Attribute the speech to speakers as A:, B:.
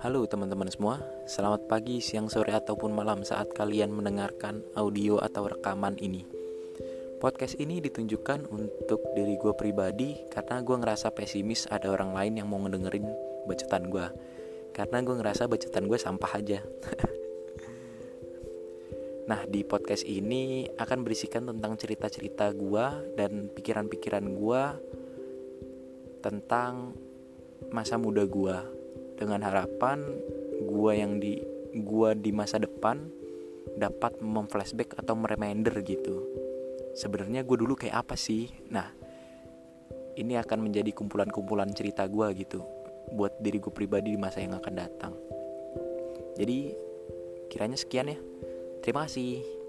A: Halo teman-teman semua, selamat pagi, siang, sore, ataupun malam saat kalian mendengarkan audio atau rekaman ini. Podcast ini ditunjukkan untuk diri gue pribadi karena gue ngerasa pesimis ada orang lain yang mau ngedengerin bacotan gue. Karena gue ngerasa bacotan gue sampah aja. nah, di podcast ini akan berisikan tentang cerita-cerita gue dan pikiran-pikiran gue tentang masa muda gue dengan harapan gue yang di gue di masa depan dapat memflashback atau mereminder gitu. Sebenarnya gue dulu kayak apa sih? Nah ini akan menjadi kumpulan-kumpulan cerita gue gitu buat diri gue pribadi di masa yang akan datang. Jadi kiranya sekian ya. Terima kasih